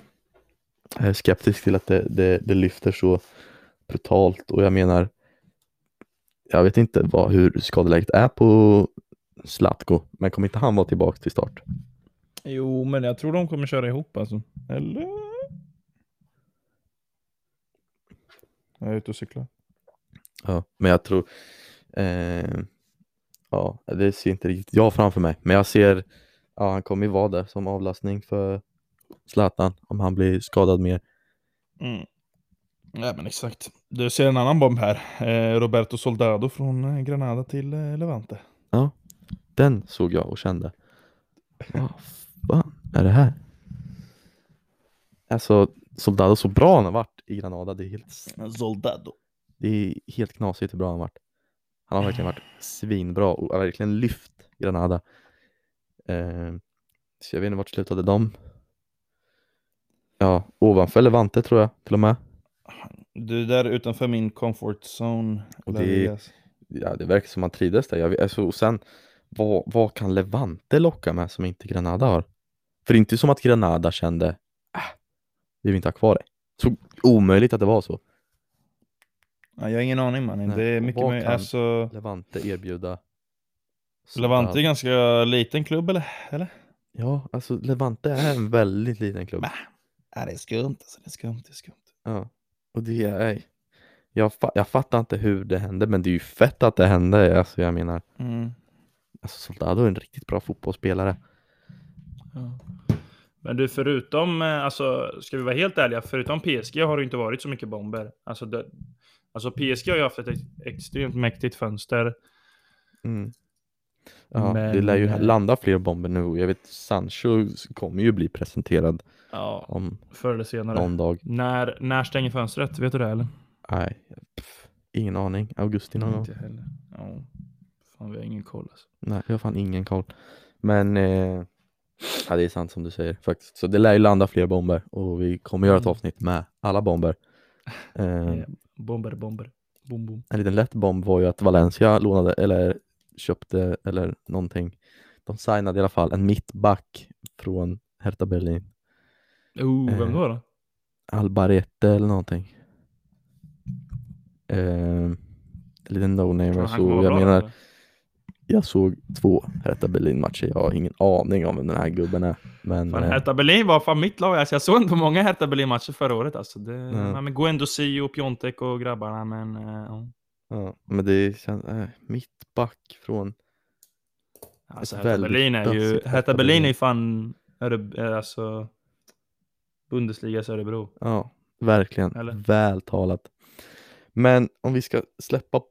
är skeptisk till att det, det, det lyfter så brutalt och jag menar jag vet inte vad, hur skadeläget är på Zlatko men kommer inte han vara tillbaka till start? Jo, men jag tror de kommer köra ihop alltså. Eller? Jag är ute och cyklar. Ja, men jag tror eh, ja, det ser inte riktigt jag framför mig men jag ser ja, han kommer ju vara där som avlastning för Zlatan om han blir skadad mer. Mm. Ja men exakt. Du ser en annan bomb här. Eh, Roberto Soldado från eh, Granada till eh, Levante. Den såg jag och kände vad fan är det här? Alltså Soldado så bra han har varit i Granada, det är helt Soldado. Det är helt knasigt hur bra han varit. Han har verkligen varit svinbra och verkligen lyft Granada. Eh, så jag vet inte vart slutade de? Ja, ovanför Levante tror jag till och med. Du är där utanför min comfort zone. Och det-. Ja, det verkar som han trivdes där. Jag alltså, och sen, vad, vad kan Levante locka med som inte Granada har? För det är inte som att Granada kände, äh, vi vill inte ha kvar dig. Så omöjligt att det var så. Ja, jag har ingen aning mannen. Nej, Det är mycket kan- Alltså, Levante erbjuda. Levante är en ganska liten klubb eller? eller? Ja, alltså Levante är en väldigt liten klubb. Ja, det är skumt alltså. Det är skumt. Det är skumt. Ja, och det är jag, fa- jag fattar inte hur det hände men det är ju fett att det hände alltså jag menar Mm. alltså Soldado är en riktigt bra fotbollsspelare Ja. Men du, förutom, eh, alltså, ska vi vara helt ärliga, förutom PSG har det inte varit så mycket bomber. Alltså, det, alltså PSG har ju haft ett ex- extremt mäktigt fönster. mm. Ja, det Men, lär ju eh, landa fler bomber nu jag vet Sancho kommer ju bli presenterad Ja, om förr eller senare. någon dag När, när stänger fönstret? Vet du det eller? Nej, pff, ingen aning, augusti någon gång Inte heller. Ja. Fan, vi har ingen koll alltså. Nej, jag har fan ingen koll men eh, ja det är sant som du säger faktiskt så det lär ju landa fler bomber och vi kommer göra ett Mm. avsnitt med alla bomber eh, bomber, bomber. Boom, boom. En liten lätt bomb var ju att Valencia lånade eller köpte eller någonting. De signade i alla fall en mittback från Hertha Berlin. Oh, vem Eh, då? då? Albarete eller någonting. Eh, en liten Så vara jag bra, menar, eller? Jag såg två Hertha Berlin-matcher. Jag har ingen aning om vem den här gubben är. Men Fan, eh, Hertha Berlin var fan mitt lag. Alltså, jag såg inte många Hertha Berlin-matcher förra året. Alltså. Det, Ja. ja. med Guendouzi och Piontek och grabbarna, men... eh, ja. ja, men det känns, äh, mittback från Alltså, Hertha Berlin är ju... Hertha Hertha Berlin är fan... Öre, eh, alltså... Bundesligas Örebro. Ja, verkligen. Eller? Väl talat. Men om vi ska släppa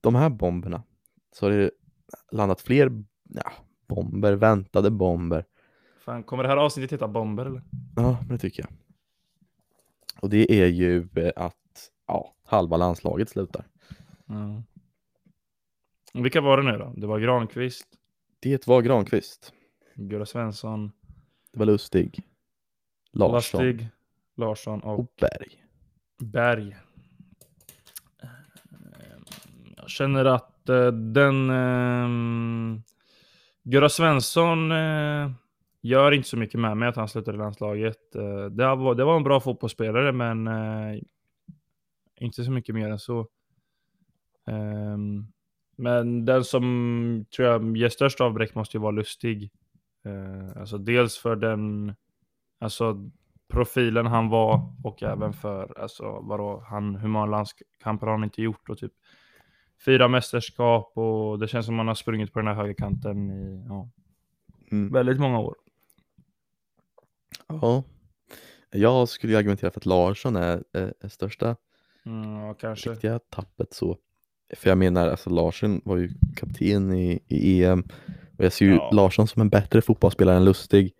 de här bomberna så har det landat fler ja, bomber, väntade bomber. Fan, kommer det här avsnittet heta Bomber eller? Ja, det tycker jag. Och det är ju eh, att ja, halva landslaget slutar. Och Vilka var det nu då? Det var Granqvist, Det var Granqvist, Gurra Svensson, det var Lustig, Larsson Lastig, Larsson och och Berg. Berg. Eh, Jag känner att eh, den... Eh, Gurra Svensson eh, gör inte så mycket med mig att han slutar i landslaget. Eh, det, var, det var en bra fotbollsspelare, men eh, inte så mycket mer än så. Ehm, men den som tror jag ger störst avbräck måste ju vara Lustig. Eh, alltså dels för den alltså, profilen han var och även för alltså, vadå, han, hur många landskamper har han inte gjort och typ fyra mästerskap och det känns som man har sprungit på den här högerkanten i ja, Mm. väldigt många år. Ja. Jag skulle argumentera för att Larsson är, är, är största Mm, ja, kanske. riktiga tappet så. För jag menar, alltså Larsson var ju kapten i, i EM och jag ser ju Ja. Larsson som en bättre fotbollsspelare än Lustig.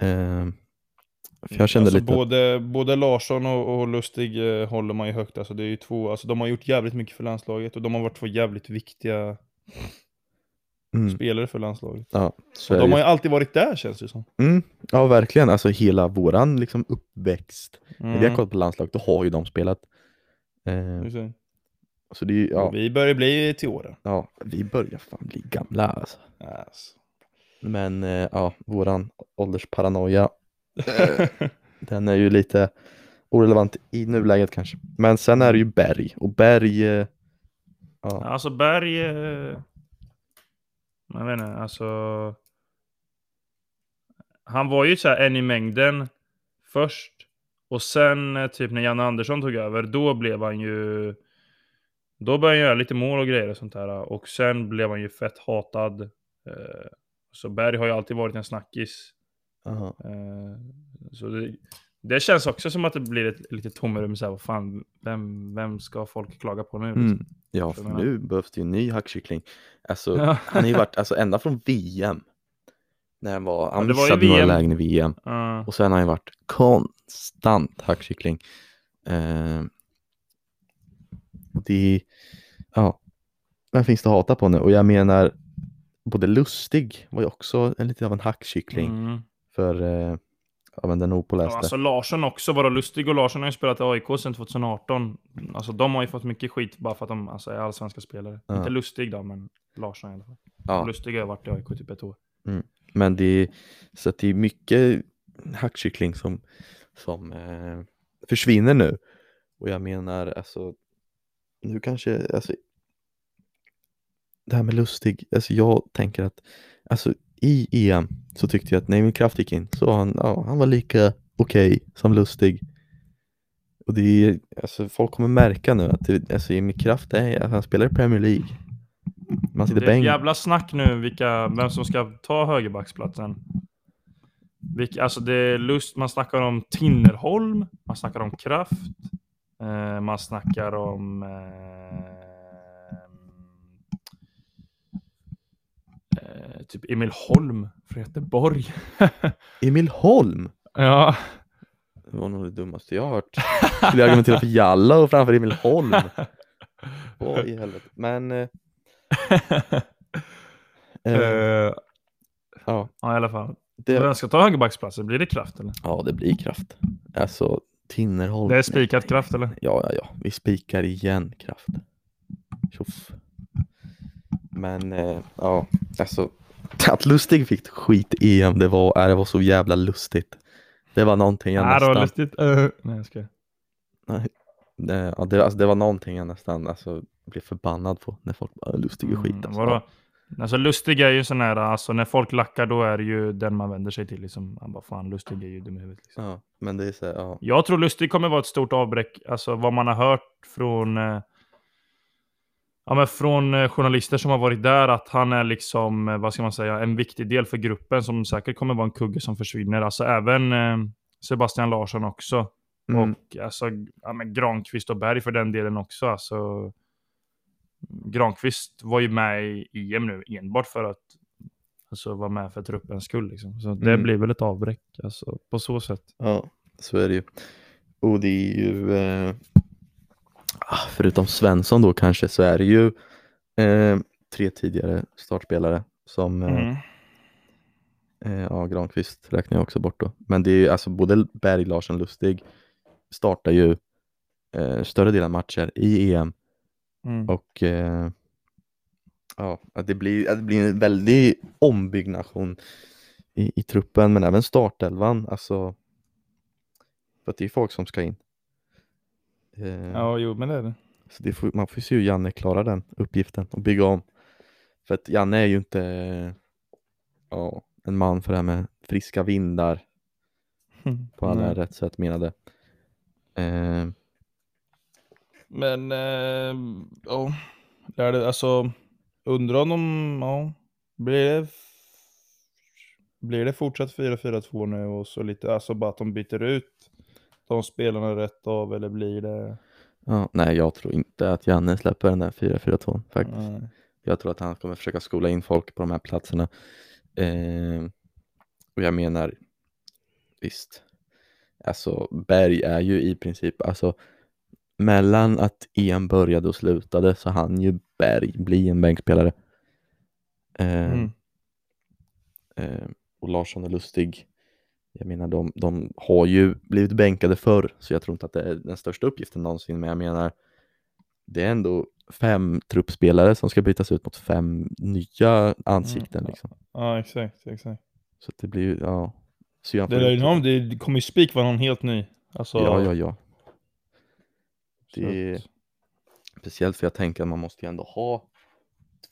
Ehm, för jag kände alltså, lite både, både Larsson och, och Lustig eh, håller man ju högt. Alltså, det är två, alltså, de har gjort jävligt mycket för landslaget och de har varit två jävligt viktiga mm, spelare för landslaget. ja, Och de har ju, alltid varit där känns det som. mm, ja verkligen, alltså hela våran liksom uppväxt, när vi har Mm. kollat på landslag, då har ju de spelat. Ser. så det ja, Vi börjar bli till åren. ja, vi börjar fan bli gamla alltså. Alltså. Men eh, ja, våran åldersparanoia Eh, den är ju lite orelevant i nuläget kanske. Men sen är det ju Berg och Berg, eh, ja, Alltså Berg... Eh, jag vet inte, alltså... Han var ju så här en i mängden först. Och sen typ när Janne Andersson tog över, då blev han ju... Då började han göra lite mål och grejer och sånt där. Och sen blev han ju fett hatad. Så Berg har ju alltid varit en snackis aha. Eh, Så det, det känns också som att det blir ett lite tomrum. Så här, vad fan, vem, vem ska folk klaga på nu? liksom? Mm. Ja, Jag för menar- nu behövs det ju en ny hackkyckling. Alltså, Ja. han har ju varit, alltså ända från VM. När han var, han ju missade några lägen i VM. Ja. Och sen har han varit konstant hackkyckling. Och det, ja, vem finns det att hata på nu? Och jag menar, både Lustig var ju också en lite av en hackkyckling Mm. För, eh, ja men den Ja, opåläste. alltså Larsson också, var lustig och Larsson har ju spelat i AIK sedan 2018. Alltså de har ju fått mycket skit bara för att de alltså, är allsvenska spelare. Ja. Inte lustig då, men Larsson i alla fall. ja. Lustig har varit i AIK typ ett år. Men det är, så att det är mycket hackkyckling som, som eh, försvinner nu. Och jag menar alltså, nu kanske, alltså det här med lustig, alltså jag tänker att alltså i EM så tyckte jag att när Emil Kraft gick in så han, ja, han var lika okej som lustig. Och det är, alltså folk kommer märka nu att det, alltså Emil Kraft är, alltså, han spelar i Premier League. Man sitter Det är bänk. jävla snack nu vilka, vem som ska ta högerbacksplatsen. Vilka, alltså det är lust, man snackar om Tinnerholm, man snackar om Kraft, eh, man snackar om eh, typ Emil Holm från Göteborg. Emil Holm! ja. Det var nog det dummaste jag har hört. Skulle jag argumentera för Jalla och framför Emil Holm? Vad i helvete. Men, eh, eh, Eh, ja, ja, i alla fall. det, Vem ska ta högerbacksplatsen? Blir det Kraft eller? ja, det blir kraft. Alltså, Tinnerholm. Det är spikat Kraft eller? Ja, ja, ja. Vi spikar igen kraft. Tjoff. Men, eh, ja, alltså. Att Lustig fick skit i EM, det var, äh, det var så jävla lustigt. Det var någonting jag Nej, det var nästan... lustigt. Uh, nej, jag ska. Det, ja, det, alltså, det var någonting jag nästan alltså, blev förbannad på när folk bara lustig och skit. Alltså. vadå? Alltså lustig är ju sån här, alltså när folk lackar då är det ju den man vänder sig till liksom. Man bara fan lustig är ju dum i huvudet. Liksom. Ja, men det är så ja. Jag tror lustig kommer vara ett stort avbräck, alltså vad man har hört från eh, Ja, men från eh, journalister som har varit där, att han är liksom, eh, vad ska man säga, en viktig del för gruppen som säkert kommer vara en kugge som försvinner. Alltså även eh, Sebastian Larsson också. Mm. Och alltså, ja, men Granqvist och Berg för den delen också. Alltså, Granqvist var ju med i EM nu enbart för att alltså, vara med för truppens skull. Liksom. Så det Mm. blir väl ett avbräck alltså, på så sätt. Ja, så är det ju. Och det är ju, eh, förutom Svensson då kanske, så är det ju eh, tre tidigare startspelare som, eh, Mm. eh, ja Granqvist räknar jag också bort då. Men det är ju alltså både Berg, Larsson, Lustig startar ju eh, större delen av matcher i EM Mm. och eh, ja, att det blir, att det blir en väldig ombyggnation i, i truppen men även startelvan. Alltså, för att det är folk som ska in. Eh, Ja, jo, men det är det. Så det får, man får se hur Janne klarar den uppgiften och bygga om. För att Janne är ju inte ja, en man för det här med friska vindar på alla Nej. rätt sätt menade. Eh, Men, eh, ja. Lär det, alltså, undrar om de, ja. Blir det, blir det fortsatt 4-4-2 nu och så lite, alltså bara att de byter ut de spelarna rätt av eller blir det? ja, nej, jag tror inte att Janne släpper den där 4-4-2 faktiskt. Nej. Jag tror att han kommer försöka skola in folk på de här platserna. Eh, och jag menar, visst, alltså Berg är ju i princip, alltså mellan att EM började och slutade så han ju Berg bli en bänkspelare. Eh, Mm. eh, och Larsson och Lustig, jag menar de, de har ju blivit bänkade förr så jag tror inte att det är den största uppgiften någonsin men jag menar det är ändå fem truppspelare som ska bytas ut mot fem nya ansikten Mm. liksom. Ja, exakt, exakt. Så det blir ju, ja. Jag Det, där, ja, det kommer ju spik vara någon helt ny. Alltså, ja, ja, ja. det- att- Speciellt för jag tänker att man måste ju ändå ha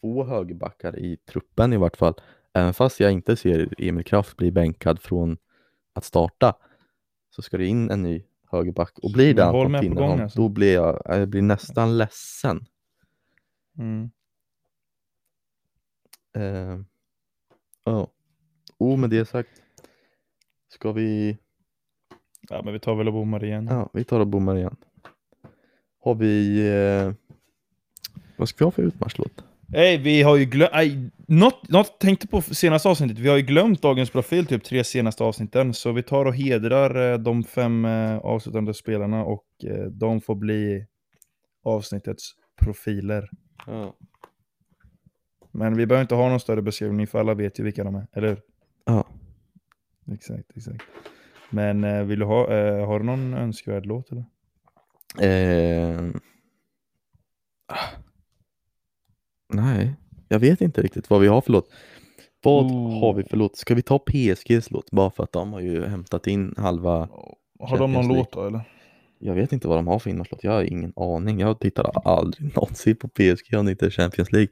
två högerbackar i truppen i vart fall. Även fast jag inte ser Emil Kraft bli bänkad från att starta så ska det in en ny högerback och blir det Anton Tinnerholm alltså. då blir jag, jag blir nästan ledsen. Mm. Eh, Ja. Och med det sagt ska vi, Ja, men vi tar väl och bommar igen. ja vi tar och bommar igen. Har vi, eh, vad ska vi ha för utmarschlåt? Nej, vi har ju glömt... Något, något tänkte på senaste avsnittet. Vi har ju glömt dagens profil, typ tre senaste avsnitten. Så vi tar och hedrar eh, de fem eh, avslutande spelarna och eh, de får bli avsnittets profiler. Ja. Men vi behöver inte ha någon större beskrivning för alla vet ju vilka de är, eller hur? Ja. Exakt, exakt. Men vill du ha, har du någon önskvärd låt eller? Eh, ah. Nej, jag vet inte riktigt vad vi har för låt. Vad Oh. har vi för låt? Ska vi ta PSGs låt? Bara för att de har ju hämtat in halva. Har de någon låt då eller? Jag vet inte vad de har för inmarschlåt. Jag har ingen aning. Jag tittar aldrig någonsin på PSG om det inte är Champions League.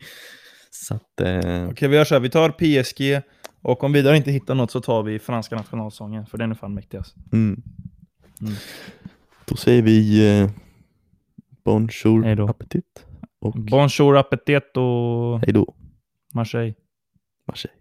Så att, eh, Okej, vi gör så här. Vi tar PSG och om vidare inte hittar något så tar vi franska nationalsången, för den är fan mäktigast. mm. Mm. Då säger vi eh, bonjour appetit och Bonjour appetit och hej då. Marseille. Marseille.